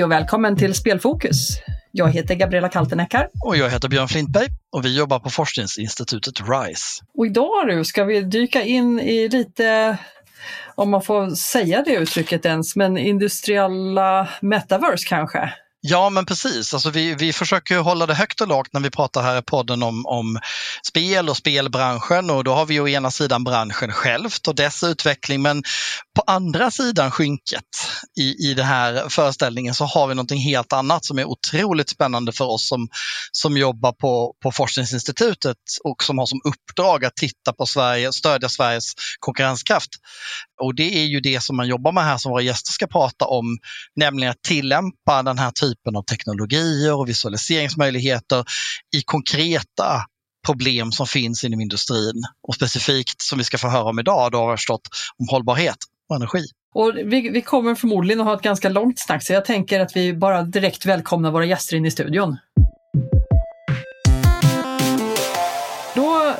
Hej och välkommen till Spelfokus. Jag heter Gabriella Kalteneckar. Och jag heter Björn Flintberg och vi jobbar på forskningsinstitutet RISE. Och idag nu ska vi dyka in i lite, om man får säga det uttrycket ens, men industriella metaverse kanske? Ja, men precis. Alltså vi, vi försöker hålla det högt och lågt när vi pratar här i podden om, om spel och spelbranschen och då har vi å ena sidan branschen självt och dess utveckling men på andra sidan skynket i, i den här föreställningen så har vi någonting helt annat som är otroligt spännande för oss som, som jobbar på, på Forskningsinstitutet och som har som uppdrag att titta på Sverige, stödja Sveriges konkurrenskraft. Och det är ju det som man jobbar med här som våra gäster ska prata om, nämligen att tillämpa den här typen av teknologier och visualiseringsmöjligheter i konkreta problem som finns inom industrin. Och specifikt som vi ska få höra om idag, då har jag förstått om hållbarhet och energi. Och vi, vi kommer förmodligen att ha ett ganska långt snack så jag tänker att vi bara direkt välkomnar våra gäster in i studion.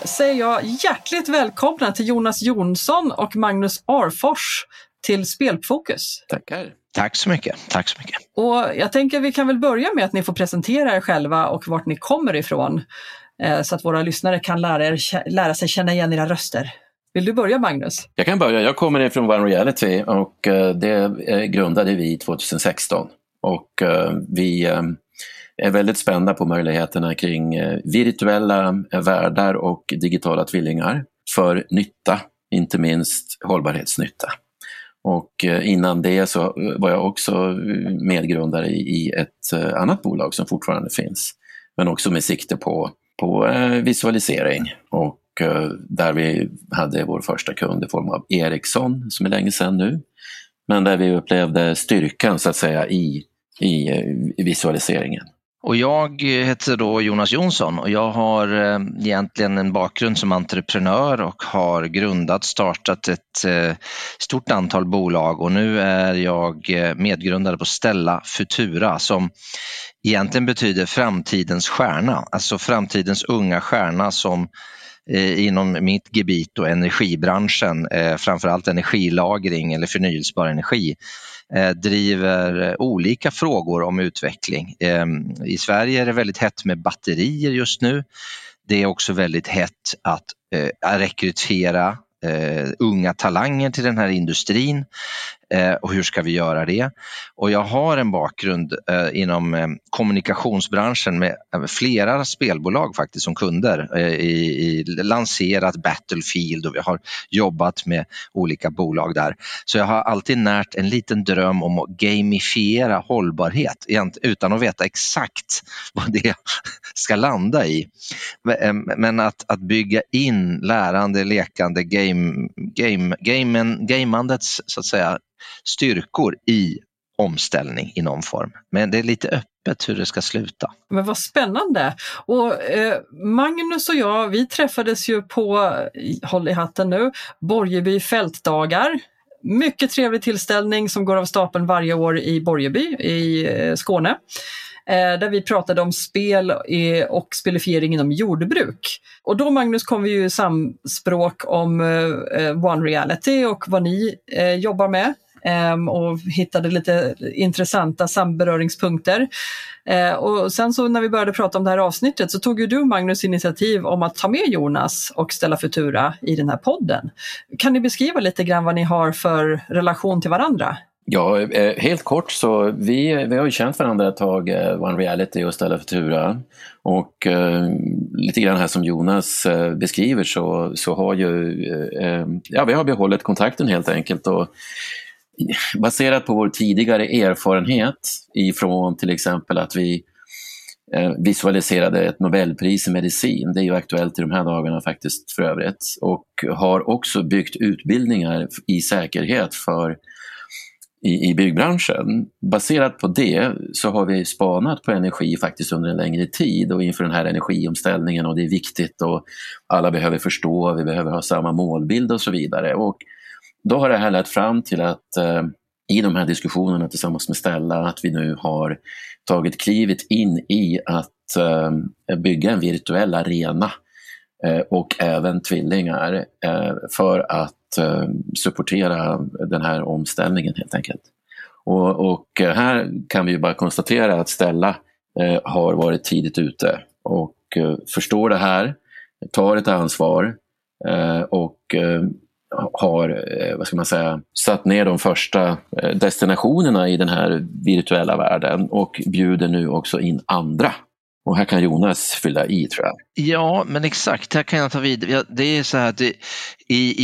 Säger jag hjärtligt välkomna till Jonas Jonsson och Magnus Arfors till Spelfokus. Tackar. Tack så mycket. Tack så mycket. Och jag tänker vi kan väl börja med att ni får presentera er själva och vart ni kommer ifrån eh, så att våra lyssnare kan lära, er, lära sig känna igen era röster. Vill du börja Magnus? Jag kan börja. Jag kommer ifrån One Reality och eh, det grundade vi 2016. Och eh, vi är väldigt spända på möjligheterna kring eh, virtuella eh, världar och digitala tvillingar för nytta, inte minst hållbarhetsnytta. Och eh, innan det så var jag också medgrundare i ett annat bolag som fortfarande finns, men också med sikte på, på visualisering. Och där vi hade vår första kund i form av Ericsson, som är länge sedan nu. Men där vi upplevde styrkan så att säga i, i, i visualiseringen. Och jag eh, heter då Jonas Jonsson och jag har eh, egentligen en bakgrund som entreprenör och har grundat, startat ett eh, stort antal bolag. Och nu är jag medgrundare på Stella Futura som egentligen betyder framtidens stjärna, alltså framtidens unga stjärna som inom mitt gebit och energibranschen, framförallt energilagring eller förnyelsebar energi, Eh, driver olika frågor om utveckling. Ehm, I Sverige är det väldigt hett med batterier just nu. Det är också väldigt hett att eh, rekrytera eh, unga talanger till den här industrin Eh, och hur ska vi göra det? Och jag har en bakgrund eh, inom eh, kommunikationsbranschen med flera spelbolag faktiskt som kunder i, i lanserat Battlefield och vi har jobbat med olika bolag där. Så jag har alltid närt en liten dröm om att gamifiera hållbarhet utan att veta exakt vad det ska landa i. Men att, att bygga in lärande, lekande, game, game, game, gamandets så att säga styrkor i omställning i någon form. Men det är lite öppet hur det ska sluta. Men vad spännande! Och eh, Magnus och jag, vi träffades ju på, håll i hatten nu, Borgeby fältdagar. Mycket trevlig tillställning som går av stapeln varje år i Borgeby i eh, Skåne eh, där vi pratade om spel och spelifiering inom jordbruk. Och då Magnus kom vi ju i samspråk om eh, eh, One Reality och vad ni jobbar med Ehm, och hittade lite intressanta samberöringspunkter. Ehm, och sen så när vi började prata om det här avsnittet så tog ju du Magnus initiativ om att ta med Jonas och Stella Futura i den här podden. Kan ni beskriva lite grann vad ni har för relation till varandra? Ja, eh, helt kort så vi, vi har ju känt varandra ett tag, eh, One Reality och Stella Futura. Och eh, lite grann här som Jonas eh, beskriver så, så har ju, eh, eh ja vi har behållit kontakten helt enkelt. Och baserat på vår tidigare erfarenhet ifrån till exempel att vi eh, visualiserade ett Nobelpris i medicin, det är ju aktuellt i de här dagarna faktiskt för övrigt, och har också byggt utbildningar i säkerhet för i, i byggbranschen. Baserat på det så har vi spanat på energi faktiskt under en längre tid och inför den här energiomställningen och det är viktigt och alla behöver förstå, vi behöver ha samma målbild och så vidare. Och då har det här lett fram till att eh, i de här diskussionerna tillsammans med Stella att vi nu har tagit klivet in i att eh, bygga en virtuell arena eh, och även tvillingar eh, för att eh, supportera den här omställningen helt enkelt. Och, och här kan vi ju bara konstatera att Stella eh, har varit tidigt ute och eh, förstår det här, tar ett ansvar eh, och eh, har, eh, vad ska man säga, satt ner de första eh, destinationerna i den här virtuella världen och bjuder nu också in andra och här kan Jonas fylla i tror jag. Ja, men exakt, här kan jag ta vid. Det är så här att i,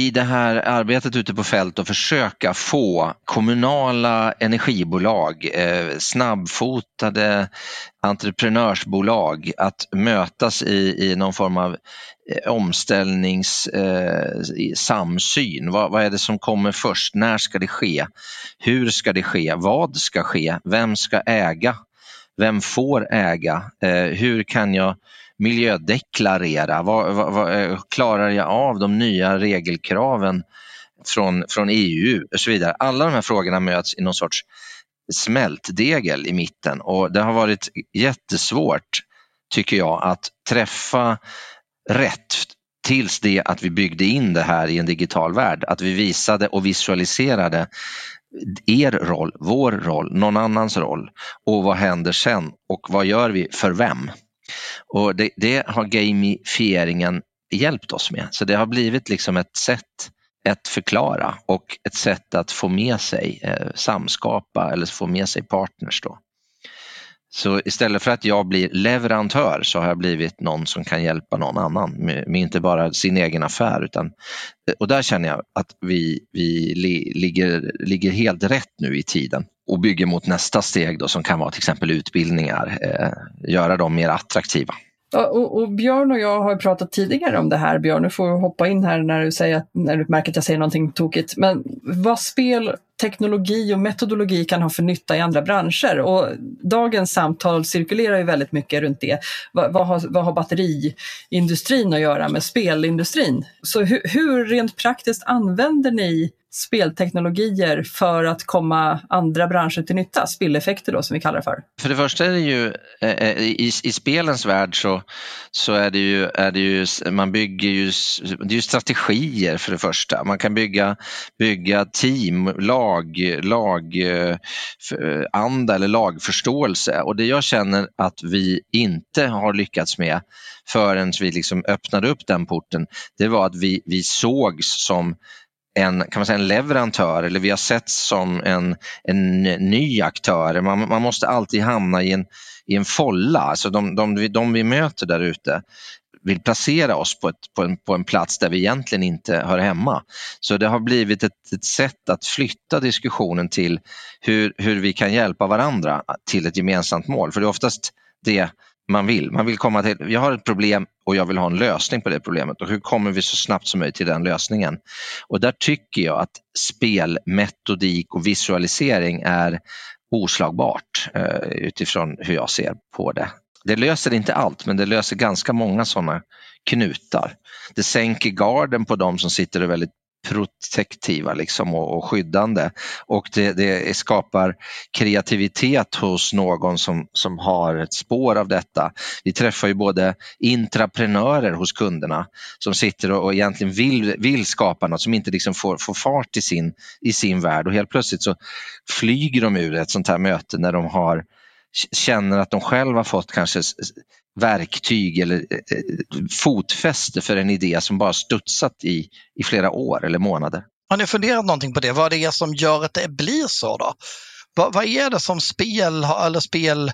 i det här arbetet ute på fält att försöka få kommunala energibolag, eh, snabbfotade entreprenörsbolag att mötas i, i någon form av omställningssamsyn. Eh, eh vad, vad är det som kommer först? När ska det ske? Hur ska det ske? Vad ska ske? Vem ska äga vem får äga? Eh, hur kan jag miljödeklarera? Vad, vad, vad, eh, klarar jag av de nya regelkraven från, från EU och så vidare? Alla de här frågorna möts i någon sorts smältdegel i mitten och det har varit jättesvårt, tycker jag, att träffa rätt tills det att vi byggde in det här i en digital värld, att vi visade och visualiserade er roll, vår roll, någon annans roll och vad händer sen och vad gör vi för vem? Och det, det har gamifieringen hjälpt oss med. Så det har blivit liksom ett sätt att förklara och ett sätt att få med sig eh, samskapa eller få med sig partners. Då. Så istället för att jag blir leverantör så har jag blivit någon som kan hjälpa någon annan med, med inte bara sin egen affär. Utan, eh, och där känner jag att vi, vi li, ligger, ligger helt rätt nu i tiden och bygger mot nästa steg då, som kan vara till exempel utbildningar, eh, göra dem mer attraktiva. Och, och, Björn och jag har pratat tidigare om det här. Björn, du får hoppa in här när du, säger att, när du märker att jag säger någonting tokigt. Men vad spel, teknologi och metodologi kan ha för nytta i andra branscher. Och dagens samtal cirkulerar ju väldigt mycket runt det. Vad, vad, har, vad har batteriindustrin att göra med spelindustrin? Så hur, hur rent praktiskt använder ni spelteknologier för att komma andra branscher till nytta, spilleffekter då som vi kallar det för? För det första är det ju eh, eh, i, i spelens värld så, så är det ju, är det ju man bygger ju, det är ju strategier för det första. Man kan bygga, bygga team, lag, lag eh, anda eller lagförståelse och det jag känner att vi inte har lyckats med förrän vi liksom öppnade upp den porten, det var att vi, vi sågs som en, kan man säga, en leverantör eller vi har sett som en, en ny aktör. Man, man måste alltid hamna i en, i en folla. Alltså de, de, de vi möter där ute vill placera oss på, ett, på, en, på en plats där vi egentligen inte hör hemma. Så det har blivit ett, ett sätt att flytta diskussionen till hur, hur vi kan hjälpa varandra till ett gemensamt mål. För det är oftast det man vill. Man vill komma till, jag har ett problem och jag vill ha en lösning på det problemet och hur kommer vi så snabbt som möjligt till den lösningen? Och där tycker jag att spelmetodik och visualisering är oslagbart eh, utifrån hur jag ser på det. Det löser inte allt men det löser ganska många sådana knutar. Det sänker garden på de som sitter och är väldigt protektiva liksom och, och skyddande och det, det, skapar kreativitet hos någon som, som har ett spår av detta. Vi träffar ju både intraprenörer hos kunderna som sitter och, och egentligen vill, vill skapa något som inte liksom får, får fart i sin, i sin värld och helt plötsligt så flyger de ur ett sånt här möte när de har känner att de själva fått kanske verktyg eller eh, eh, fotfäste för en idé som bara studsat i, i flera år eller månader. Har ni funderat någonting på det? Vad det är som gör att det blir så då? Vad, vad är det som spel eller spel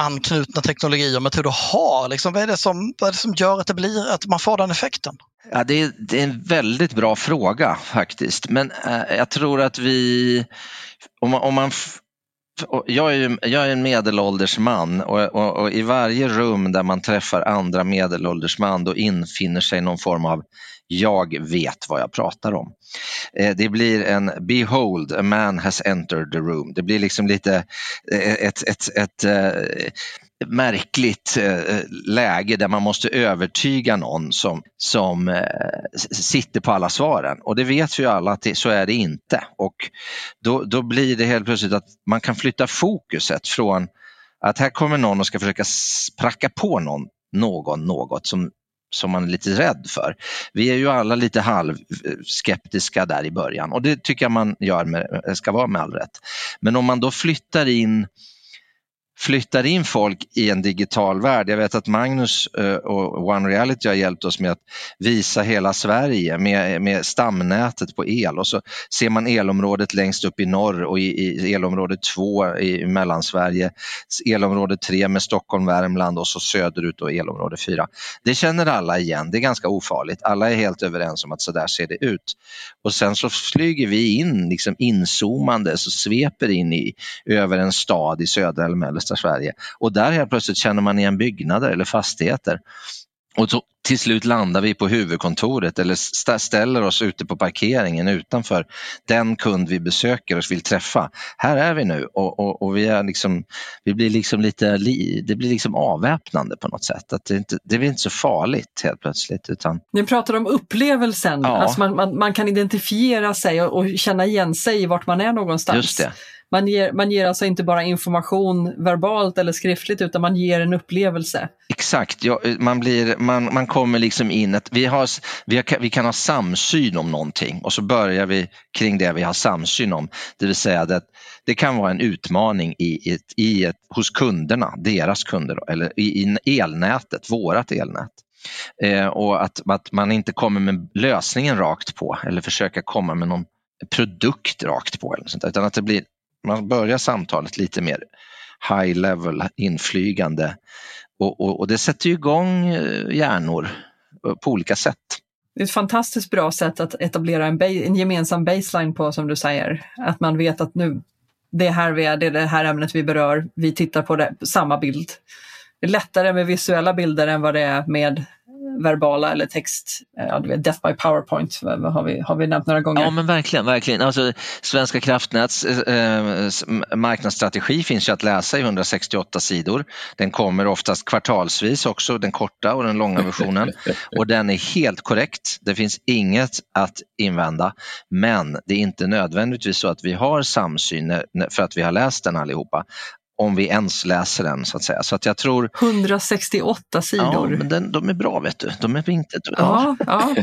anknutna teknologier och metoder har? Liksom, vad, är det som, vad är det som gör att, det blir, att man får den effekten? Ja, det, är, det är en väldigt bra fråga faktiskt, men äh, jag tror att vi, om man, om man jag är, jag är en medelålders man och, och, och, i varje rum där man träffar andra medelålders man då infinner sig någon form av jag vet vad jag pratar om. Eh, det blir en behold, a man has entered the room. Det blir liksom lite eh, ett, ett, ett, ett märkligt eh, eh, läge där man måste övertyga någon som, som eh, sitter på alla svaren. Och det vet vi ju alla att det, så är det inte. Och då, då blir det helt plötsligt att man kan flytta fokuset från att här kommer någon och ska försöka pracka på någon, någon något som som man är lite rädd för. Vi är ju alla lite halvskeptiska där i början och det tycker jag man gör med, ska vara med all rätt. Men om man då flyttar in flyttar in folk i en digital värld. Jag vet att Magnus eh, och One Reality har hjälpt oss med att visa hela Sverige med, med stamnätet på el och så ser man elområdet längst upp i norr och i, i elområde 2 i Mellansverige, elområde 3 med Stockholm, Värmland och så söderut och elområde 4. Det känner alla igen, det är ganska ofarligt. Alla är helt överens om att så där ser det ut. Och sen så flyger vi in liksom inzoomande, så sveper in i, över en stad i södra eller mellersta sydvästra Sverige. Och där helt plötsligt känner man igen byggnader eller fastigheter. Och så, till slut landar vi på huvudkontoret eller ställer oss ute på parkeringen utanför den kund vi besöker och vill träffa. Här är vi nu och, och, och vi, är liksom, vi blir liksom lite, det blir liksom avväpnande på något sätt. Att det, inte, det blir inte så farligt helt plötsligt. Utan... Ni pratar om upplevelsen, ja. alltså man, man, man, kan identifiera sig och, och känna igen sig i vart man är någonstans. Just det. Man ger, man ger alltså inte bara information verbalt eller skriftligt utan man ger en upplevelse. Exakt, ja, man, blir, man, man kommer liksom in, att vi, har, vi, har, vi kan ha samsyn om någonting och så börjar vi kring det vi har samsyn om. Det vill säga att det kan vara en utmaning i ett, i ett, hos kunderna, deras kunder eller i, i elnätet, vårat elnät. Eh, och att, att man inte kommer med lösningen rakt på eller försöka komma med någon produkt rakt på eller sånt, utan att det blir man börjar samtalet lite mer high level, inflygande och, och, och det sätter ju igång eh, hjärnor eh, på olika sätt. Det är ett fantastiskt bra sätt att etablera en, en gemensam baseline på som du säger. Att man vet att nu, det är här vi är, det är det här ämnet vi berör, vi tittar på det, samma bild. Det är lättare med visuella bilder än vad det är med verbala eller text. Ja, du vet, Death by Powerpoint har vi, har vi nämnt några gånger. Ja men verkligen, verkligen. Alltså, Svenska kraftnäts eh, marknadsstrategi finns ju att läsa i 168 sidor. Den kommer oftast kvartalsvis också, den korta och den långa versionen. och den är helt korrekt. Det finns inget att invända. Men det är inte nödvändigtvis så att vi har samsyn för att vi har läst den allihopa om vi ens läser den så att säga. Så att jag tror... 168 sidor. Ja, men den, de är bra vet du. De är inte... Ja. ja,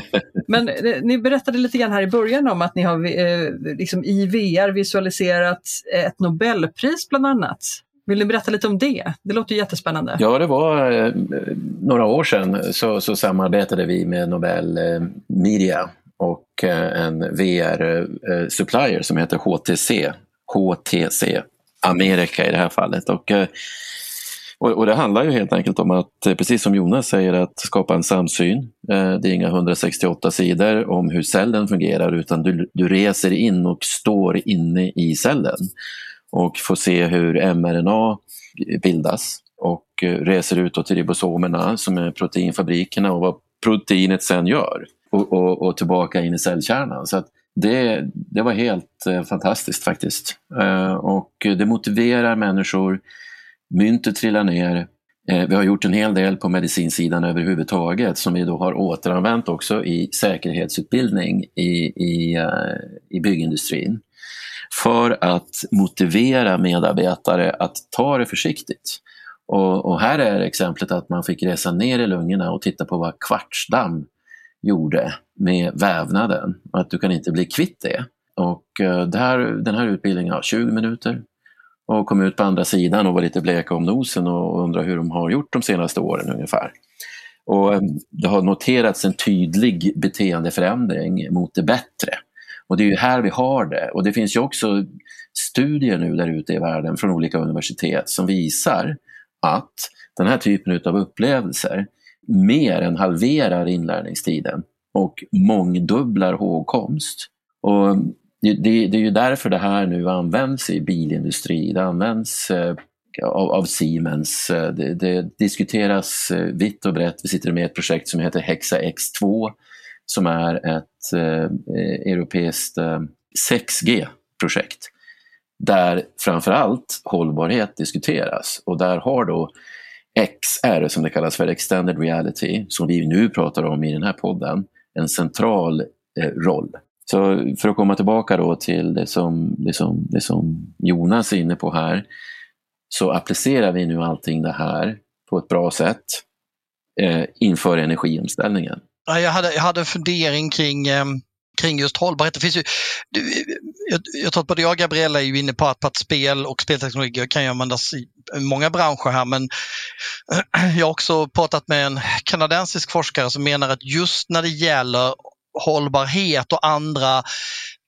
Men eh, ni berättade lite grann här i början om att ni har eh, liksom i VR visualiserat ett Nobelpris bland annat. Vill ni berätta lite om det? Det låter jättespännande. Ja, det var eh, några år sedan så, så samarbetade vi med Nobel eh, Media och eh, en VR-supplier eh, som heter HTC. HTC Amerika i det här fallet. Och, eh, och, och, det handlar ju helt enkelt om att, eh, precis som Jonas säger, att skapa en samsyn. Eh, det är inga 168 sidor om hur cellen fungerar utan du, du reser in och står inne i cellen och får se hur mRNA bildas och reser ut till ribosomerna som är proteinfabrikerna och vad proteinet sen gör och, och, och tillbaka in i cellkärnan. Så att det, det var helt eh, fantastiskt faktiskt. Eh, och det motiverar människor. Myntet trillar ner. Eh, vi har gjort en hel del på medicinsidan överhuvudtaget som vi då har återanvänt också i säkerhetsutbildning i, i, eh, i byggindustrin. För att motivera medarbetare att ta det försiktigt. Och, och, här är exemplet att man fick resa ner i lungorna och titta på vad kvartsdamm gjorde med vävnaden. Att du kan inte bli kvitt det. Och eh, det här, den här utbildningen har 20 minuter och kom ut på andra sidan och var lite bleka om nosen och undrar hur de har gjort de senaste åren ungefär. Och eh, det har noterats en tydlig beteendeförändring mot det bättre. Och det är ju här vi har det. Och det finns ju också studier nu där ute i världen från olika universitet som visar att den här typen av upplevelser mer än halverar inlärningstiden och mångdubblar hågkomst. Och det, det, är ju därför det här nu används i bilindustri, det används eh, av, av, Siemens. Eh, det, det, diskuteras eh, vitt och brett. Vi sitter med ett projekt som heter Hexa X2 som är ett eh, europeiskt eh, 6G-projekt där framförallt hållbarhet diskuteras och där har då XR, som det kallas för, Extended Reality, som vi nu pratar om i den här podden, en central eh, roll. Så för att komma tillbaka då till det som, det, som, det som Jonas är inne på här, så applicerar vi nu allting det här på ett bra sätt eh, inför energiomställningen. Jag hade, jag hade en fundering kring eh, kring just hållbarhet. Det finns ju, jag, jag tror att både jag och Gabriella är ju inne på att, på att spel och spelteknologi kan ju användas i många branscher här men jag har också pratat med en kanadensisk forskare som menar att just när det gäller hållbarhet och andra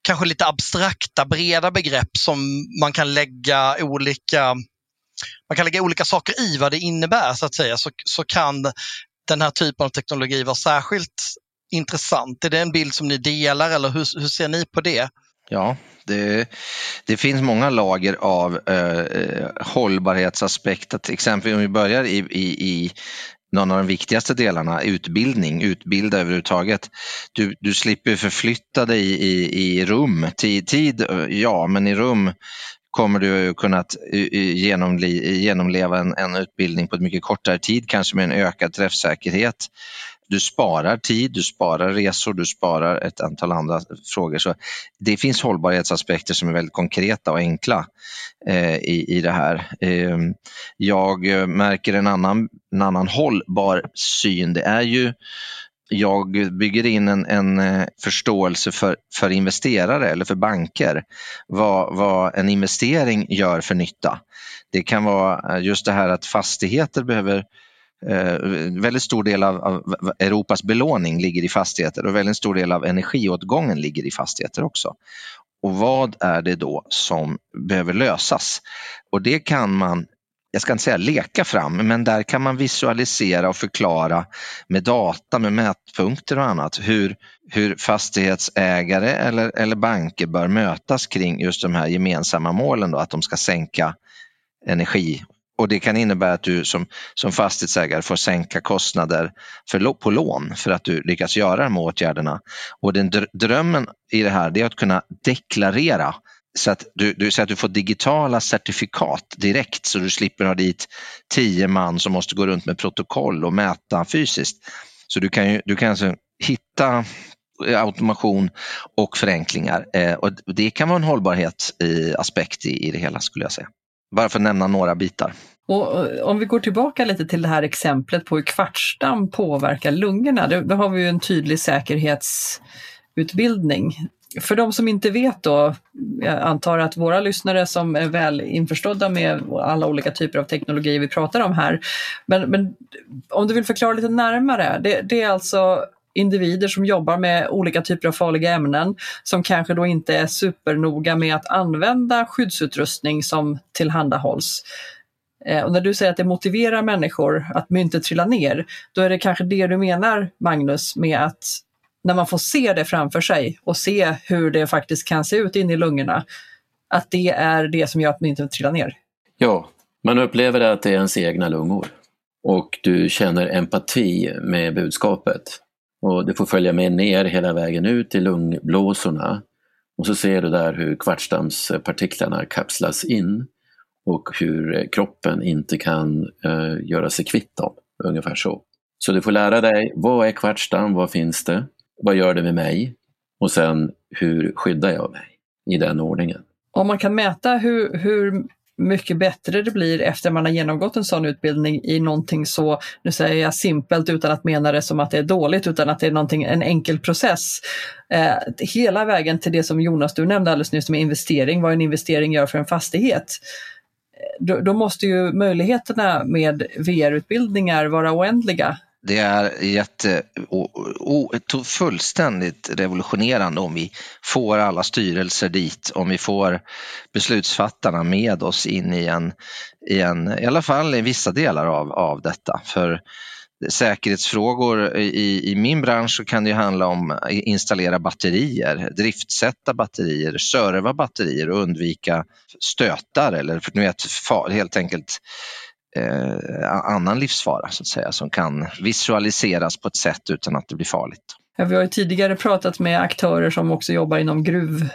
kanske lite abstrakta, breda begrepp som man kan lägga olika man kan lägga olika saker i vad det innebär så att säga, så, så kan den här typen av teknologi vara särskilt intressant. Är det en bild som ni delar eller hur, hur ser ni på det? Ja, det, det finns många lager av eh, eh hållbarhetsaspekter. Till exempel om vi börjar i, i, i någon av de viktigaste delarna, utbildning, utbilda överhuvudtaget. Du, du slipper förflytta dig i, i rum, tid, tid, ja men i rum kommer du kunna eh, eh, genomleva en, en utbildning på ett mycket kortare tid, kanske med en ökad träffsäkerhet du sparar tid, du sparar resor, du sparar ett antal andra frågor. Så det finns hållbarhetsaspekter som är väldigt konkreta och enkla eh, i, i det här. Ehm, eh, jag märker en annan, en annan hållbar syn. Det är ju jag bygger in en, en eh, förståelse för, för investerare eller för banker, vad, vad en investering gör för nytta. Det kan vara eh, just det här att fastigheter behöver Eh, väldigt stor del av, av, Europas belåning ligger i fastigheter och väldigt stor del av energiåtgången ligger i fastigheter också. Och vad är det då som behöver lösas? Och det kan man jag ska inte säga leka fram, men där kan man visualisera och förklara med data, med mätpunkter och annat hur, hur fastighetsägare eller, eller banker bör mötas kring just de här gemensamma målen, då, att de ska sänka energi och det kan innebära att du som, som fastighetsägare får sänka kostnader för, på lån för att du lyckas göra de åtgärderna. Och den drömmen i det här är att kunna deklarera så att du, du, så att du får digitala certifikat direkt så du slipper ha dit tio man som måste gå runt med protokoll och mäta fysiskt. Så du kan, ju, du kan alltså hitta eh, automation och förenklingar. Eh, och det kan vara en hållbarhetsaspekt i, i det hela skulle jag säga. Bara för att nämna några bitar. Och om vi går tillbaka lite till det här exemplet på hur kvartsdamm påverkar lungorna, då, har vi ju en tydlig säkerhetsutbildning. För de som inte vet då, jag antar att våra lyssnare som är väl införstådda med alla olika typer av teknologi vi pratar om här, men, men om du vill förklara lite närmare, det, det är alltså individer som jobbar med olika typer av farliga ämnen som kanske då inte är supernoga med att använda skyddsutrustning som tillhandahålls. Eh, och när du säger att det motiverar människor att myntet trillar ner, då är det kanske det du menar Magnus med att när man får se det framför sig och se hur det faktiskt kan se ut inne i lungorna, att det är det som gör att myntet trillar ner? Ja, man upplever att det är ens egna lungor och du känner empati med budskapet. Och du får följa med ner hela vägen ut till lungblåsorna. Och så ser du där hur kvartsdammspartiklarna kapslas in och hur eh, kroppen inte kan eh, göra sig kvitt dem, ungefär så. Så du får lära dig, vad är kvartsdamm, vad finns det, vad gör det med mig? Och sen hur skyddar jag mig i den ordningen. Om man kan mäta hur, hur mycket bättre det blir efter man har genomgått en sån utbildning i någonting så, nu säger jag simpelt utan att mena det som att det är dåligt utan att det är någonting, en enkel process. Eh, hela vägen till det som Jonas du nämnde alldeles nyss med investering, vad en investering gör för en fastighet. Eh, då, då måste ju möjligheterna med VR-utbildningar vara oändliga det är jätte, o, o, fullständigt revolutionerande om vi får alla styrelser dit, om vi får beslutsfattarna med oss in i en, i, en, i alla fall i vissa delar av, av detta. För säkerhetsfrågor i, i min bransch så kan det handla om att installera batterier, driftsätta batterier, serva batterier och undvika stötar eller vet, helt enkelt eh, annan livsfara så att säga som kan visualiseras på ett sätt utan att det blir farligt. Ja, vi har ju tidigare pratat med aktörer som också jobbar inom gruv,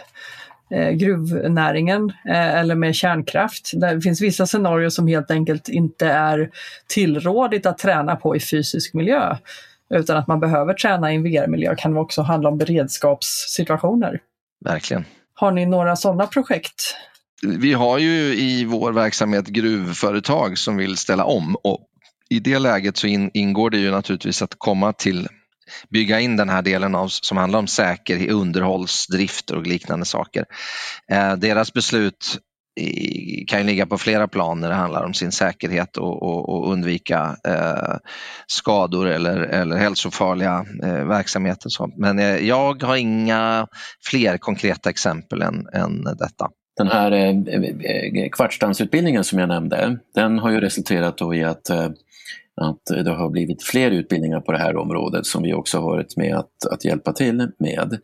eh, gruvnäringen eh, eller med kärnkraft. Det finns vissa scenarier som helt enkelt inte är tillrådigt att träna på i fysisk miljö utan att man behöver träna i en VR-miljö. Det kan också handla om beredskapssituationer. Verkligen. Har ni några sådana projekt? Vi har ju i vår verksamhet gruvföretag som vill ställa om och i det läget så in, ingår det ju naturligtvis att komma till bygga in den här delen av, som handlar om säkerhet, underhållsdrift och liknande saker. Eh, deras beslut kan ju ligga på flera plan när det handlar om sin säkerhet och, och, och undvika eh, skador eller, eller hälsofarliga eh, verksamheter. Men eh, jag har inga fler konkreta exempel än, än detta. Den här eh, eh, eh, kvartsdansutbildningen som jag nämnde, den har ju resulterat i att, eh, att det har blivit fler utbildningar på det här området som vi också har varit med att, att hjälpa till med.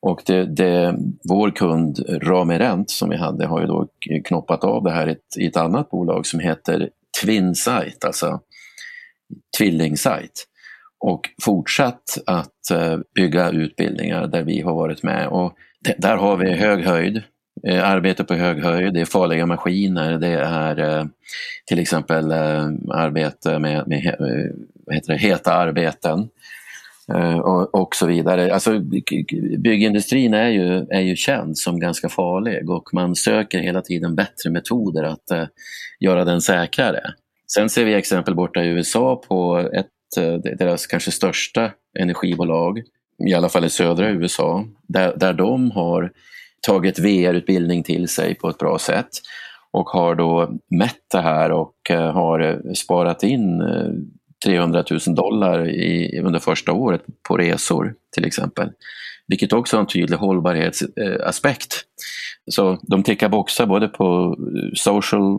Och det, det, vår kund Ramirent som vi hade har ju då knoppat av det här i ett, i ett annat bolag som heter Twinsight, alltså tvillingsajt. Och fortsatt att bygga utbildningar där vi har varit med. Och där har vi hög höjd, Eh, arbete på hög höjd, det är farliga maskiner, det är eh, till exempel eh, arbete med, med eh, vad heter det, heta arbeten. Eh, och, och så vidare. Alltså, byggindustrin är ju, är ju känd som ganska farlig och man söker hela tiden bättre metoder att eh, göra den säkrare. Sen ser vi exempel borta i USA på ett, deras kanske största energibolag, i alla fall i södra USA, där, där de har tagit VR-utbildning till sig på ett bra sätt och har då mätt det här och eh, har eh, sparat in eh, 300 000 dollar i, under första året på resor till exempel. Vilket också har en tydlig hållbarhetsaspekt. Eh, Så de tickar boxar både på eh, social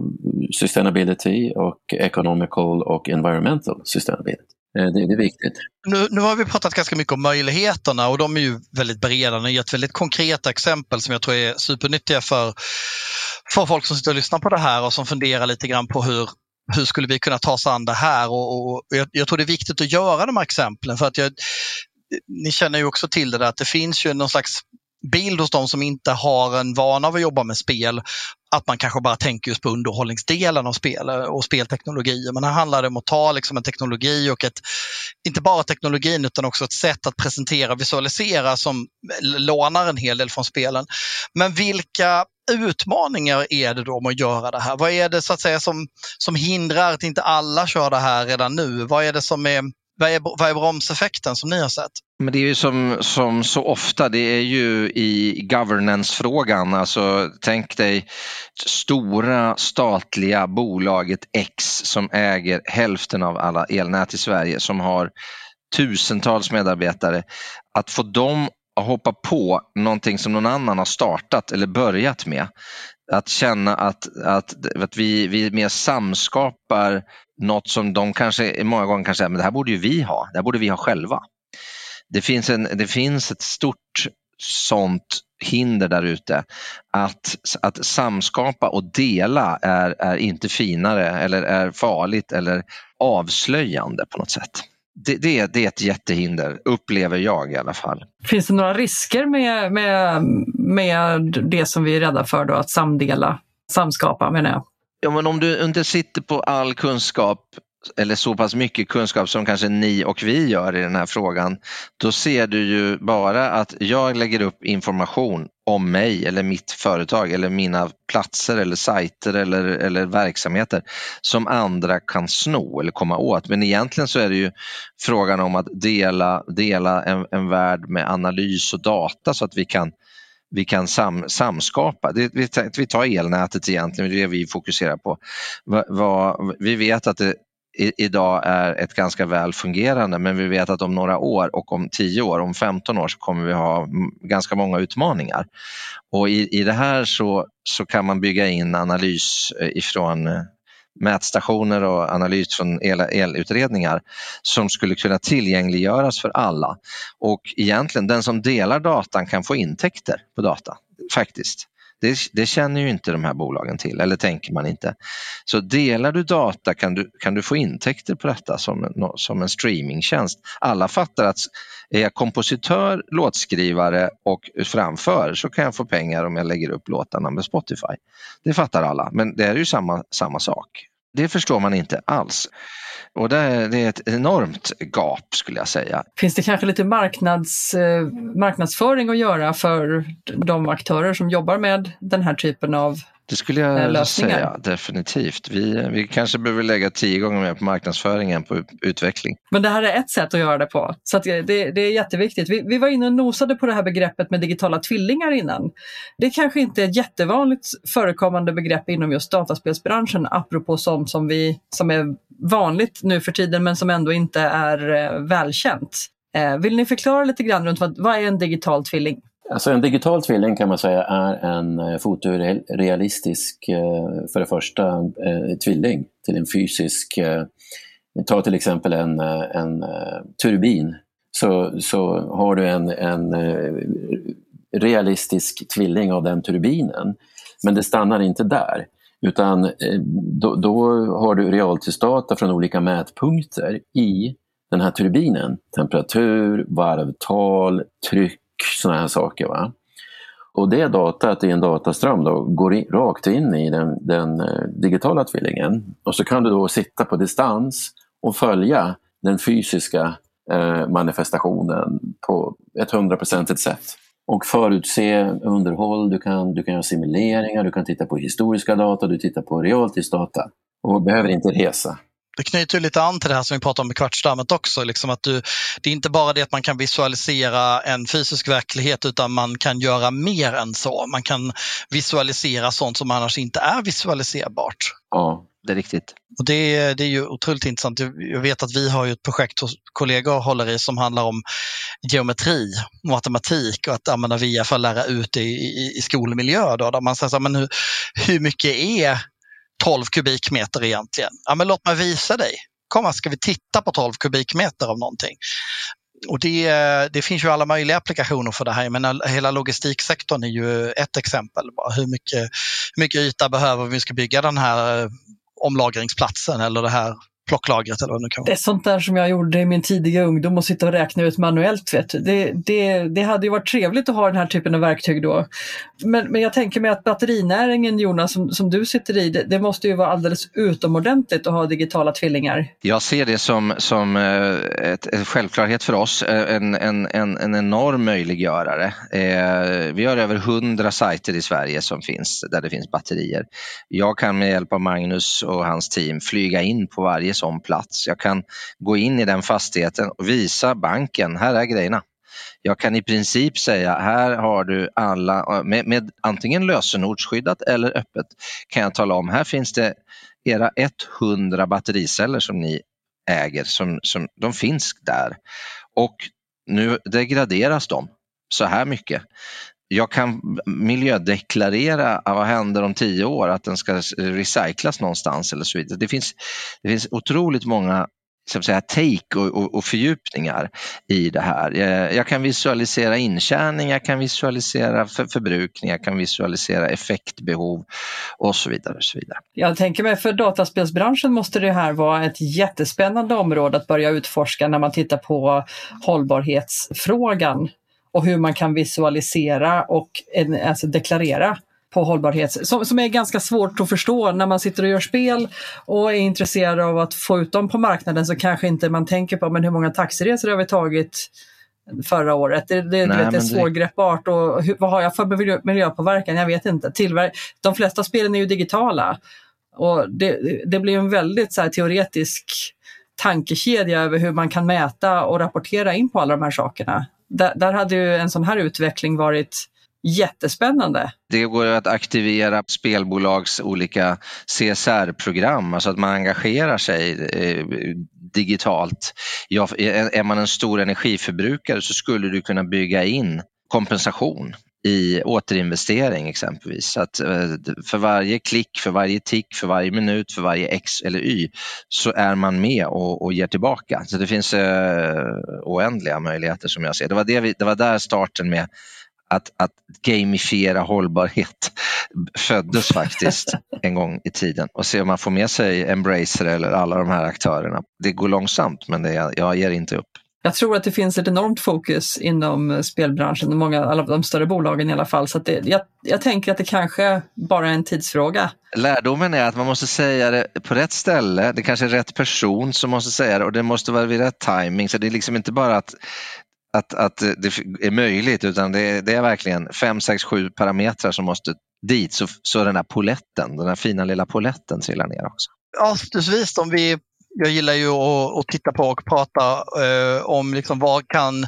sustainability och economical och environmental sustainability. Eh, det, är viktigt. Nu, nu, har vi pratat ganska mycket om möjligheterna och de är ju väldigt breda. Ni har gett väldigt konkreta exempel som jag tror är supernyttiga för, för folk som sitter och lyssnar på det här och som funderar lite grann på hur hur skulle vi kunna ta oss an det här? Och, och jag, jag, tror det är viktigt att göra de här exemplen för att jag, ni känner ju också till det där att det finns ju någon slags bild hos de som inte har en vana av att jobba med spel att man kanske bara tänker just på underhållningsdelen av spel eh, och spelteknologi. Men här handlar det om att ta liksom en teknologi och ett, inte bara teknologin utan också ett sätt att presentera och visualisera som lånar en hel del från spelen. Men vilka utmaningar är det då med att göra det här? Vad är det så att säga som, som hindrar att inte alla kör det här redan nu? Vad är det som är vad är, vad är bromseffekten som ni har sett? Men det är ju som, som så ofta, det är ju i governance-frågan. Alltså, tänk dig stora statliga bolaget X som äger hälften av alla elnät i Sverige som har tusentals medarbetare. Att få dem att hoppa på någonting som någon annan har startat eller börjat med. Att känna att, att, att vi, vi mer samskapar något som de kanske många gånger kan säga, men det här borde ju vi ha, det här borde vi ha själva. Det finns, en, det finns ett stort sånt hinder där ute. Att, att samskapa och dela är, är inte finare eller är farligt eller avslöjande på något sätt det, det, det, är ett jättehinder, upplever jag i alla fall. Finns det några risker med, med, med det som vi är rädda för, då, att samdela, samskapa menar jag? Ja, men om du inte sitter på all kunskap eller så pass mycket kunskap som kanske ni och vi gör i den här frågan, då ser du ju bara att jag lägger upp information om mig eller mitt företag eller mina platser eller sajter eller, eller verksamheter som andra kan sno eller komma åt. Men egentligen så är det ju frågan om att dela, dela en, en värld med analys och data så att vi kan vi kan sam, samskapa. Det, vi, vi tar elnätet egentligen, det är det vi fokuserar på. Va, va, vi vet att det idag är ett ganska väl fungerande men vi vet att om några år och om 10 år, om 15 år så kommer vi ha ganska många utmaningar. Och i, i det här så, så kan man bygga in analys eh, ifrån eh, mätstationer och analys från el, elutredningar som skulle kunna tillgängliggöras för alla. Och egentligen den som delar datan kan få intäkter på data faktiskt. Det, det, känner ju inte de här bolagen till, eller tänker man inte. Så delar du data kan du, kan du få intäkter på detta som, som en streamingtjänst. Alla fattar att är jag kompositör, låtskrivare och framför så kan jag få pengar om jag lägger upp låtarna med Spotify. Det fattar alla, men det är ju samma, samma sak. Det förstår man inte alls. Och det är, det ett enormt gap skulle jag säga. Finns det kanske lite marknads, eh, marknadsföring att göra för de aktörer som jobbar med den här typen av det skulle jag lösningar. säga, definitivt. Vi, vi kanske behöver lägga tio gånger mer på marknadsföringen på utveckling. Men det här är ett sätt att göra det på, så det, det, är jätteviktigt. Vi, vi var inne och nosade på det här begreppet med digitala tvillingar innan. Det kanske inte är ett jättevanligt förekommande begrepp inom just dataspelsbranschen, apropå sånt som, vi, som är vanligt nu för tiden men som ändå inte är eh, välkänt. Eh, vill ni förklara lite grann runt vad, vad är en digital tvilling? Alltså en digital tvilling kan man säga är en eh, fotorealistisk, eh, för det första, eh, tvilling till en fysisk, ta till exempel en, en turbin, så, så har du en, en realistisk tvilling av den turbinen. Men det stannar inte där, utan då, då har du realtidsdata från olika mätpunkter i den här turbinen. Temperatur, varvtal, tryck, sådana här saker. Va? Och det datat i en dataström då går in, rakt in i den, den eh, digitala tvillingen. Och så kan du då sitta på distans och följa den fysiska eh, manifestationen på ett hundraprocentigt sätt. Och förutse underhåll, du kan, du kan göra simuleringar, du kan titta på historiska data, du tittar på realtidsdata och behöver inte resa det knyter lite an till det här som vi pratade om med kvartsdammet också. Liksom att du, det är inte bara det att man kan visualisera en fysisk verklighet utan man kan göra mer än så. Man kan visualisera sånt som annars inte är visualiserbart. Ja, det är riktigt. Och det, det är ju otroligt intressant. Jag vet att vi har ju ett projekt hos kollegor håller i som handlar om geometri, matematik och att använda VIA för att lära ut det i, i, i skolmiljö. Då, där man säger så här, men hur, hur mycket är 12 kubikmeter egentligen? Ja, men låt mig visa dig. Kom, ska vi titta på 12 kubikmeter av någonting? Och det, det, finns ju alla möjliga applikationer för det här, men hela logistiksektorn är ju ett exempel. Hur, mycket, hur mycket yta behöver vi om vi ska bygga den här eh, omlagringsplatsen eller det här plocklagret eller vad det kan vara. Det är sånt där som jag gjorde i min tidiga ungdom och sitta och räkna ut manuellt. Vet du. Det, det, det hade ju varit trevligt att ha den här typen av verktyg då. Men, men jag tänker mig att batterinäringen Jonas, som, som du sitter i, det, det, måste ju vara alldeles utomordentligt att ha digitala tvillingar. Jag ser det som, som eh, ett, ett självklarhet för oss, eh, en, en, en, en enorm möjliggörare. Eh, vi har över hundra sajter i Sverige som finns där det finns batterier. Jag kan med hjälp av Magnus och hans team flyga in på varje sån plats. Jag kan gå in i den fastigheten och visa banken, här är grejerna. Jag kan i princip säga, här har du alla, med, med antingen lösenordsskyddat eller öppet, kan jag tala om, här finns det era 100 battericeller som ni äger, som, som, de finns där. Och nu degraderas de så här mycket jag kan miljödeklarera vad händer om tio år, att den ska recyclas någonstans eller så vidare. Det finns, det finns otroligt många så att säga, take och, och, och fördjupningar i det här. Eh, jag, kan visualisera intjäning, jag kan visualisera för, förbrukning, jag kan visualisera effektbehov och så vidare. Och så vidare. Jag tänker mig för dataspelsbranschen måste det här vara ett jättespännande område att börja utforska när man tittar på hållbarhetsfrågan och hur man kan visualisera och alltså deklarera på hållbarhet som, som är ganska svårt att förstå när man sitter och gör spel och är intresserad av att få ut dem på marknaden så kanske inte man tänker på men hur många taxiresor har vi tagit förra året. Det, det, Nej, vet, det är svårgreppbart och hur, vad har jag för miljöpåverkan? Jag vet inte. Tillver de flesta spelen är ju digitala och det, det blir en väldigt så här, teoretisk tankekedja över hur man kan mäta och rapportera in på alla de här sakerna där, där hade ju en sån här utveckling varit jättespännande. Det går att aktivera spelbolags olika CSR-program, alltså att man engagerar sig eh, digitalt. Ja, är man en stor energiförbrukare så skulle du kunna bygga in kompensation i återinvestering exempelvis. Så att eh, för varje klick, för varje tick, för varje minut, för varje X eller Y så är man med och, och ger tillbaka. Så det finns eh, oändliga möjligheter som jag ser. Det var, det, vi, det var där starten med att, att gamifiera hållbarhet föddes faktiskt en gång i tiden och se om man får med sig Embracer eller alla de här aktörerna. Det går långsamt men det, jag ger inte upp. Jag tror att det finns ett enormt fokus inom spelbranschen, många, alla de större bolagen i alla fall. Så det, jag, jag tänker att det kanske bara är en tidsfråga. Lärdomen är att man måste säga det på rätt ställe, det kanske är rätt person som måste säga det och det måste vara vid rätt timing. Så det är liksom inte bara att att, att det är möjligt utan det är, det är verkligen fem, sex, sju parametrar som måste dit så, så den här poletten, den här fina lilla poletten trillar ner också. Avslutningsvis, om vi, jag gillar ju att, att titta på och prata eh, om liksom vad kan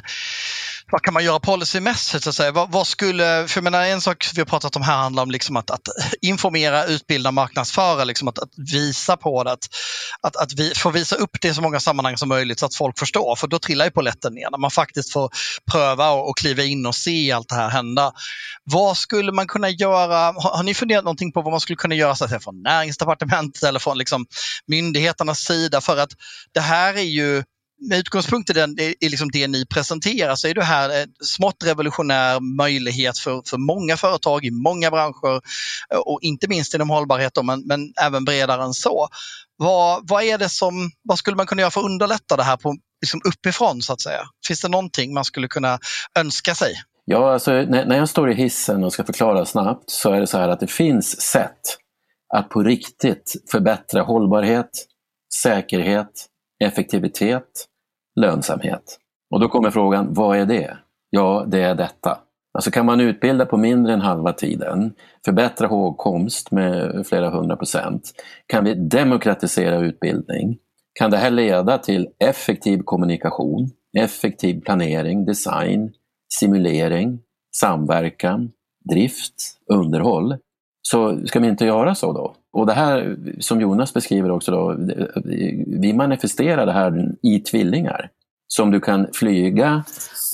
vad kan man göra policymässigt? Så att säga? Vad, vad, skulle, för jag menar, en sak vi har pratat om här handlar om liksom att, att informera, utbilda, marknadsföra, liksom att, att visa på det. Att, att, att vi får visa upp det i så många sammanhang som möjligt så att folk förstår, för då trillar ju polletten ner. När man faktiskt får pröva och, och kliva in och se allt det här hända. Vad skulle man kunna göra? Har, har ni funderat någonting på vad man skulle kunna göra så att säga, från näringsdepartementet eller från liksom, myndigheternas sida? För att det här är ju med utgångspunkt i, den, i liksom det ni presenterar så är det här en smått revolutionär möjlighet för, för många företag i många branscher eh, och inte minst inom hållbarhet då, men, men även bredare än så. Vad, vad, är det som, vad skulle man kunna göra för att underlätta det här på, liksom uppifrån så att säga? Finns det någonting man skulle kunna önska sig? Ja, alltså, när, när jag står i hissen och ska förklara snabbt så är det så här att det finns sätt att på riktigt förbättra hållbarhet, säkerhet, effektivitet, lönsamhet. Och då kommer frågan, vad är det? Ja, det är detta. Alltså kan man utbilda på mindre än halva tiden, förbättra hågkomst med flera hundra procent, kan vi demokratisera utbildning, kan det här leda till effektiv kommunikation, effektiv planering, design, simulering, samverkan, drift, underhåll, så ska vi inte göra så då? Och det här som Jonas beskriver också, då, vi manifesterar det här i tvillingar som du kan flyga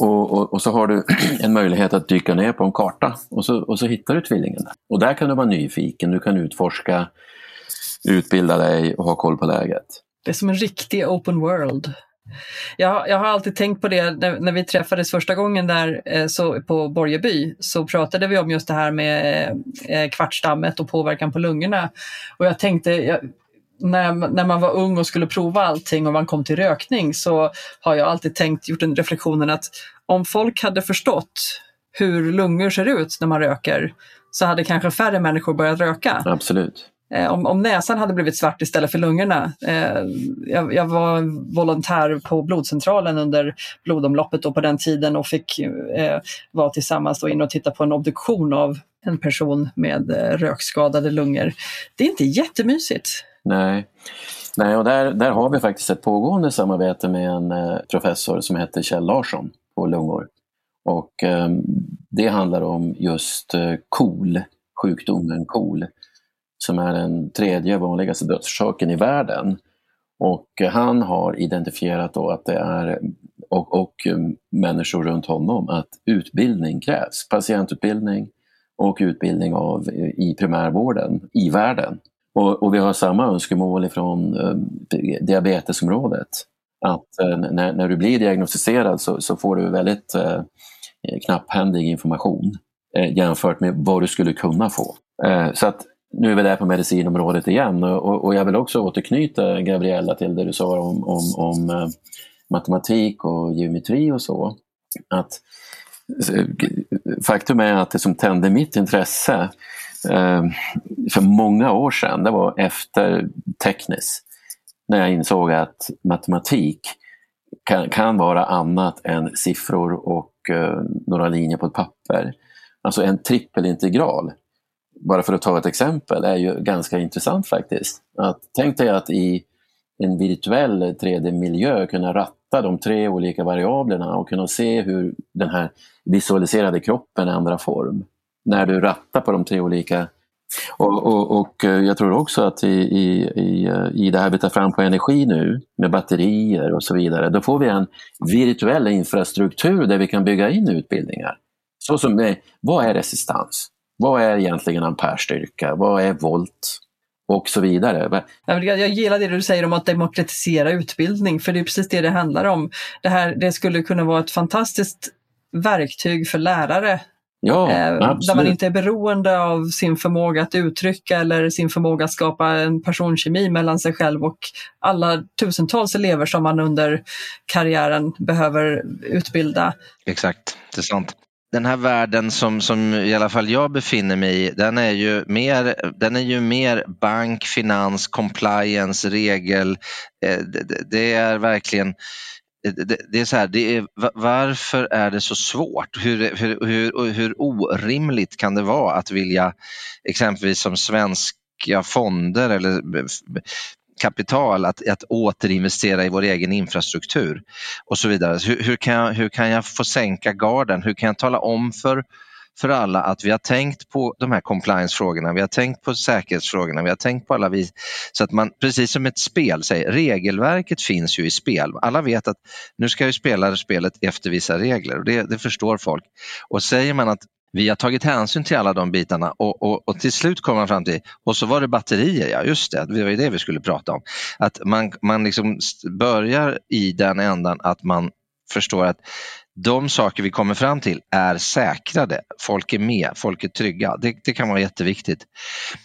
och, och, och, så har du en möjlighet att dyka ner på en karta och så, och så hittar du tvillingen. Och där kan du vara nyfiken, du kan utforska, utbilda dig och ha koll på läget. Det är som en riktig open world. Jag, jag har alltid tänkt på det när, när vi träffades första gången där eh, så, på Borgeby så pratade vi om just det här med eh, kvartsdammet och påverkan på lungorna. Och jag tänkte, jag, när, när man var ung och skulle prova allting och man kom till rökning så har jag alltid tänkt, gjort den reflektionen att om folk hade förstått hur lungor ser ut när man röker så hade kanske färre människor börjat röka. Absolut. Eh, om, om, näsan hade blivit svart istället för lungorna. Eh, jag, jag, var volontär på blodcentralen under blodomloppet på den tiden och fick eh, vara tillsammans och in och titta på en obduktion av en person med eh, rökskadade lungor. Det är inte jättemysigt. Nej, Nej och där, där har vi faktiskt ett pågående samarbete med en eh, professor som heter Kjell Larsson på lungor. Och eh, det handlar om just eh, KOL, sjukdomen KOL, som är den tredje vanligaste dödsorsaken i världen. Och han har identifierat då att det är, och, och människor runt honom, att utbildning krävs. Patientutbildning och utbildning av, i primärvården i världen. Och, och vi har samma önskemål från eh, diabetesområdet. Att eh, när, när, du blir diagnostiserad så, så får du väldigt eh, knapphändig information eh, jämfört med vad du skulle kunna få. Eh, så att nu är vi där på medicinområdet igen och, och jag vill också återknyta Gabriella till det du sa om, om, om eh, matematik och geometri och så. Att eh, faktum är att det som tände mitt intresse eh, för många år sedan, det var efter Teknis, när jag insåg att matematik kan, kan vara annat än siffror och eh, några linjer på ett papper. Alltså en trippelintegral, bara för att ta ett exempel, är ju ganska intressant faktiskt. Att, tänk dig att i en virtuell 3D-miljö kunna ratta de tre olika variablerna och kunna se hur den här visualiserade kroppen ändrar form. När du rattar på de tre olika och, och, och, eh, jag tror också att i, i, i, eh, i det här vi tar fram på energi nu med batterier och så vidare, då får vi en virtuell infrastruktur där vi kan bygga in utbildningar. Så som, eh, vad är resistans? Vad är egentligen amperestyrka? Vad är volt? och så vidare. Jag gillar det du säger om att demokratisera utbildning, för det är precis det det handlar om. Det, här, det skulle kunna vara ett fantastiskt verktyg för lärare Ja, eh, där man inte är beroende av sin förmåga att uttrycka eller sin förmåga att skapa en personkemi mellan sig själv och alla tusentals elever som man under karriären behöver utbilda. Exakt, det är sant den här världen som, som i alla fall jag befinner mig i, den är ju mer, den är ju mer bank, finans, compliance, regel. Eh, det, det är verkligen eh, det, det, är så här, det är, varför är det så svårt? Hur, hur, hur, hur orimligt kan det vara att vilja exempelvis som svenska fonder eller eh, kapital att, att återinvestera i vår egen infrastruktur och så vidare. Hur, hur, kan jag, hur kan jag få sänka garden? Hur kan jag tala om för för alla att vi har tänkt på de här compliance-frågorna, vi har tänkt på säkerhetsfrågorna, vi har tänkt på alla vis. Så att man, precis som ett spel säger, regelverket finns ju i spel. Alla vet att nu ska ju spela spelet efter vissa regler och det, det förstår folk. Och säger man att vi har tagit hänsyn till alla de bitarna och, och, och, till slut kom man fram till, och så var det batterier, ja just det, det var ju det vi skulle prata om. Att man, man liksom börjar i den ändan att man förstår att de saker vi kommer fram till är säkrade. Folk är med, folk är trygga. Det, det kan vara jätteviktigt.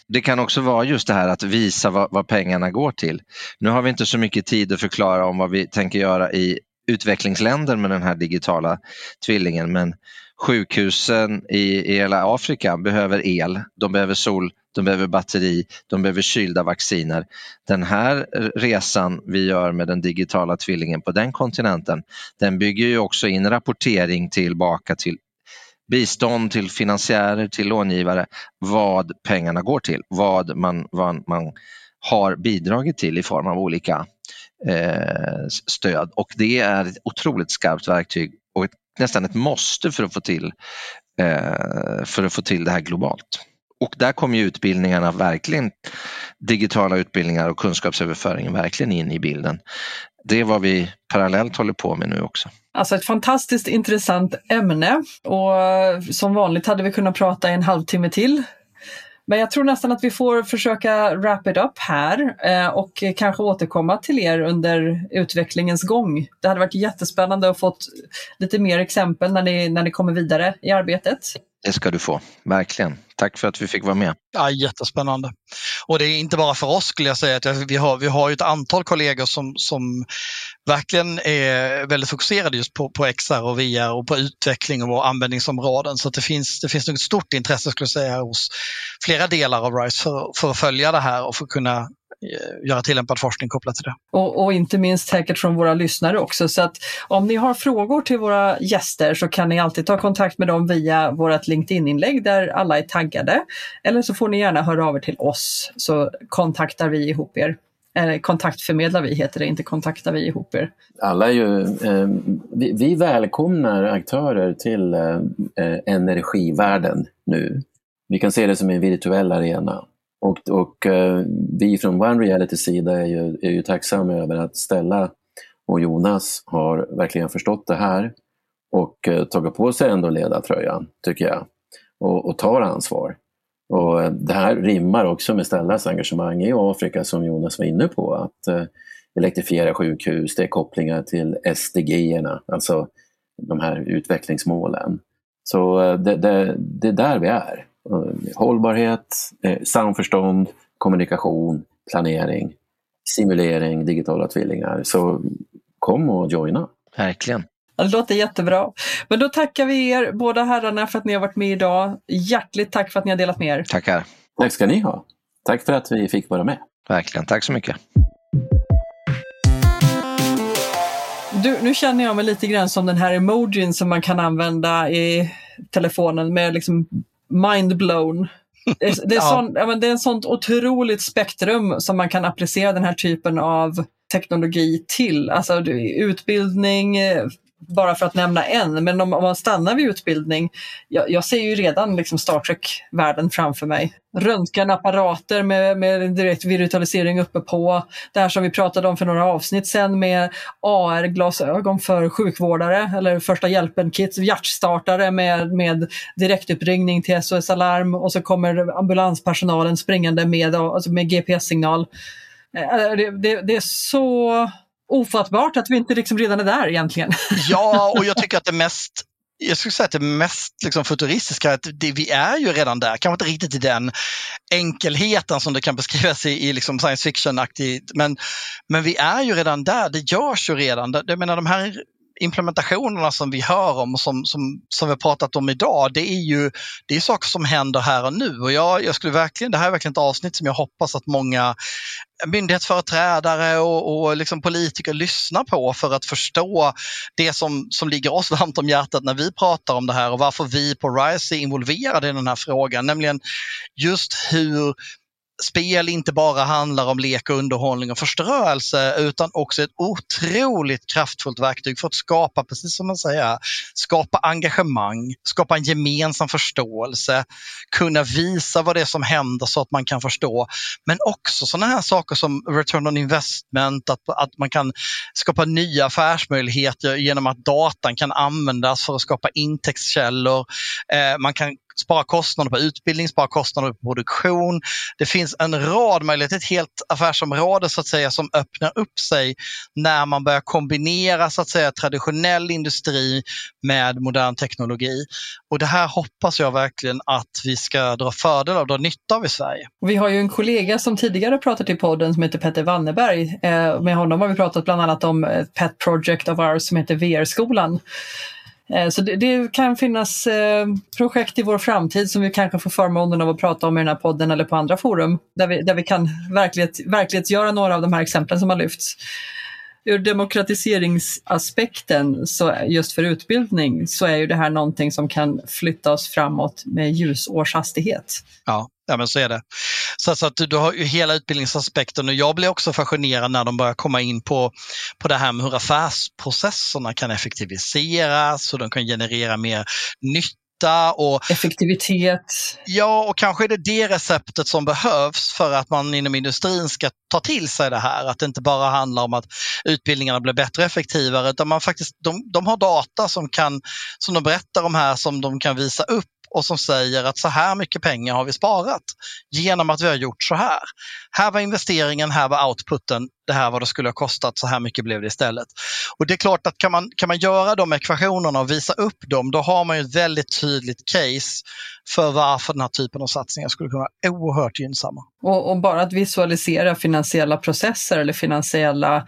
Det kan också vara just det här att visa vad, vad, pengarna går till. Nu har vi inte så mycket tid att förklara om vad vi tänker göra i utvecklingsländer med den här digitala tvillingen men sjukhusen i, i hela Afrika behöver el, de behöver sol, de behöver batteri, de behöver kylda vacciner. Den här resan vi gör med den digitala tvillingen på den kontinenten, den bygger ju också in rapportering tillbaka till bistånd, till finansiärer, till långivare, vad pengarna går till, vad man, vad man har bidragit till i form av olika eh, stöd och det är ett otroligt skarpt verktyg och ett, nästan ett måste för att få till, eh, för att få till det här globalt. Och där kommer ju utbildningarna verkligen, digitala utbildningar och kunskapsöverföringen verkligen in i bilden. Det är vad vi parallellt håller på med nu också. Alltså ett fantastiskt intressant ämne och eh, som vanligt hade vi kunnat prata i en halvtimme till men jag tror nästan att vi får försöka wrap it up här eh, och kanske återkomma till er under utvecklingens gång. Det hade varit jättespännande att få lite mer exempel när ni, när ni kommer vidare i arbetet. Det ska du få, verkligen. Tack för att vi fick vara med. Ja, jättespännande. Och det är inte bara för oss skulle jag säga, att vi har, vi har ett antal kollegor som, som verkligen är väldigt fokuserade just på, på XR och VR och på utveckling och användningsområden. Så det finns, det finns ett stort intresse skulle jag säga hos flera delar av RISE för, för att följa det här och för att kunna eh, göra tillämpad forskning kopplat till det. Och, och, inte minst säkert från våra lyssnare också. Så att om ni har frågor till våra gäster så kan ni alltid ta kontakt med dem via vårt LinkedIn-inlägg där alla är taggade. Eller så får ni gärna höra av er till oss så kontaktar vi ihop er. Eller kontaktförmedlar vi heter det, inte kontaktar vi ihop er. Alla är ju, eh, vi, vi, välkomnar aktörer till eh, eh energivärlden nu. Vi kan se det som en virtuell arena. Och, och eh, vi från One Realitys sida är ju, är ju tacksamma över att Stella och Jonas har verkligen förstått det här och eh, tagit på sig ändå ledartröjan, tycker jag, och, och tar ansvar. Och eh, det här rimmar också med Stellas engagemang i Afrika som Jonas var inne på, att eh, elektrifiera sjukhus, det är kopplingar till SDG-erna, alltså de här utvecklingsmålen. Så eh, det, det, det är där vi är. Hållbarhet, samförstånd, kommunikation, planering, simulering, digitala tvillingar. Så kom och joina. Verkligen. Det låter jättebra. Men då tackar vi er båda herrarna för att ni har varit med idag. Hjärtligt tack för att ni har delat med er. Tackar. Tack ska ni ha. Tack för att vi fick vara med. Verkligen. Tack så mycket. Du, nu känner jag mig lite grann som den här emojin som man kan använda i telefonen med liksom mind blown. Det är, det, är sån, ja, det är ett sånt otroligt spektrum som man kan applicera den här typen av teknologi till. Alltså utbildning, bara för att nämna en, men om, om man stannar vid utbildning, jag, jag ser ju redan liksom Star Trek-världen framför mig. Röntgenapparater med, med direkt virtualisering uppe på. Det här som vi pratade om för några avsnitt sedan med AR-glasögon för sjukvårdare eller första hjälpen-kits, hjärtstartare med, med direktuppringning till SOS Alarm och så kommer ambulanspersonalen springande med, alltså med GPS-signal. Eh, det, det, det är så ofattbart att vi inte liksom redan är där egentligen. Ja, och jag tycker att det mest jag skulle säga att det mest liksom futuristiska, att det, vi är ju redan där, kanske inte riktigt i den enkelheten som det kan beskrivas i, i liksom science fiction-aktigt, men, men vi är ju redan där, det görs ju redan. Jag menar de här implementationerna som vi hör om och som, som, som vi har pratat om idag, det är ju det är saker som händer här och nu. Och jag, jag skulle verkligen, det här är verkligen ett avsnitt som jag hoppas att många myndighetsföreträdare och, och liksom politiker lyssnar på för att förstå det som, som ligger oss varmt om hjärtat när vi pratar om det här och varför vi på RISE är involverade i den här frågan, nämligen just hur spel inte bara handlar om lek och underhållning och förstörelse utan också ett otroligt kraftfullt verktyg för att skapa, precis som man säger, skapa engagemang, skapa en gemensam förståelse, kunna visa vad det är som händer så att man kan förstå. Men också sådana här saker som return on investment, att, att man kan skapa nya affärsmöjligheter genom att datan kan användas för att skapa intäktskällor. Eh, man kan spara kostnader på utbildning, spara kostnader på produktion. Det finns en rad möjligheter, ett helt affärsområde så att säga som öppnar upp sig när man börjar kombinera så att säga traditionell industri med modern teknologi. Och det här hoppas jag verkligen att vi ska dra fördel av, dra nytta av i Sverige. Vi har ju en kollega som tidigare pratat i podden som heter Petter Wanneberg. Eh, med honom har vi pratat bland annat om ett pet project of ours som heter VR-skolan. Eh, så det, det, kan finnas eh, projekt i vår framtid som vi kanske får förmånen av att prata om i den här podden eller på andra forum där vi, där vi kan verklighet, verklighetsgöra några av de här exemplen som har lyfts. Ur demokratiseringsaspekten, så just för utbildning, så är ju det här någonting som kan flytta oss framåt med ljusårshastighet. Ja, Ja, men så är det. Så, så att du, du, har ju hela utbildningsaspekten och jag blir också fascinerad när de börjar komma in på, på det här med hur affärsprocesserna kan effektiviseras, och de kan generera mer nytta och effektivitet. Ja, och kanske är det det receptet som behövs för att man inom industrin ska ta till sig det här. Att det inte bara handlar om att utbildningarna blir bättre och effektivare utan man faktiskt, de, de har data som, kan, som de berättar om här som de kan visa upp och som säger att så här mycket pengar har vi sparat genom att vi har gjort så här. Här var investeringen, här var outputen, det här vad det skulle ha kostat, så här mycket blev det istället. Och det är klart att kan man, kan man göra de ekvationerna och visa upp dem, då har man ett väldigt tydligt case för varför den här typen av satsningar skulle kunna vara oerhört gynnsamma. Och, och bara att visualisera finansiella processer eller finansiella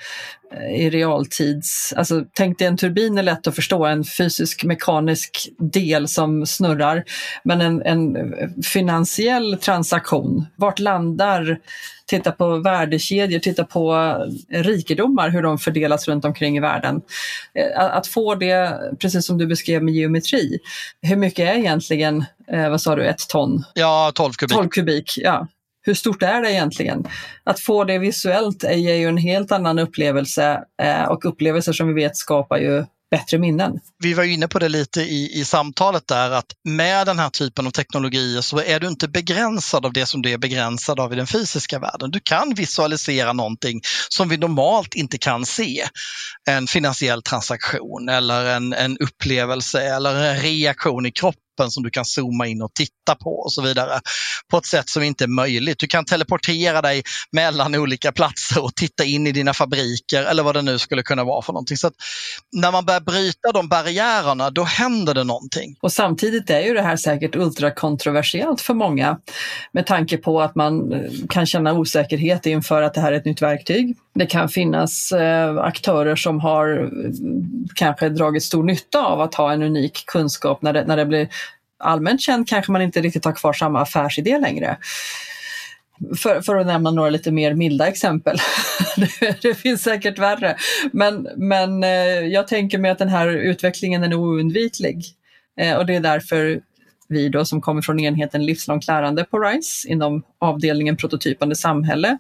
eh, i realtids... Alltså, tänk dig en turbin är lätt att förstå, en fysisk mekanisk del som snurrar. Men en, en eh, finansiell transaktion, vart landar titta på värdekedjor, titta på rikedomar, hur de fördelas runt omkring i världen. Att få det, precis som du beskrev med geometri, hur mycket är egentligen, eh, vad sa du, ett ton? Ja, 12 kubik. 12 kubik, ja hur stort är det egentligen? Att få det visuellt ger ju en helt annan upplevelse eh, och upplevelser som vi vet skapar ju bättre minnen. Vi var inne på det lite i, i samtalet där att med den här typen av teknologier så är du inte begränsad av det som du är begränsad av i den fysiska världen. Du kan visualisera någonting som vi normalt inte kan se. En finansiell transaktion eller en, en upplevelse eller en reaktion i kroppen kroppen som du kan zooma in och titta på och så vidare. På ett sätt som inte är möjligt. Du kan teleportera dig mellan olika platser och titta in i dina fabriker eller vad det nu skulle kunna vara för någonting. Så när man börjar bryta de barriärerna, då händer det någonting. Och samtidigt är ju det här säkert ultrakontroversiellt för många med tanke på att man eh, kan känna osäkerhet inför att det här är ett nytt verktyg. Det kan finnas eh, aktörer som har eh, kanske dragit stor nytta av att ha en unik kunskap när det, när det blir allmänt känd kanske man inte riktigt har kvar samma affärsidé längre. För, för, att nämna några lite mer milda exempel. det, det, finns säkert värre. Men, men eh, jag tänker mig att den här utvecklingen är oundviklig. Eh, och det är därför vi då som kommer från enheten livslångt lärande på RISE inom avdelningen prototypande samhälle.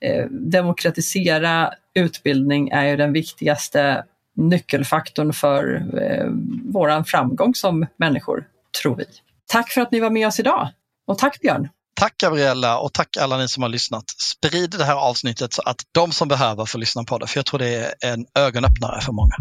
Eh, demokratisera utbildning är ju den viktigaste nyckelfaktorn för eh, våran framgång som människor tror vi. Tack för att ni var med oss idag och tack Björn! Tack Gabriella och tack alla ni som har lyssnat. Sprid det här avsnittet så att de som behöver får lyssna på det, för jag tror det är en ögonöppnare för många.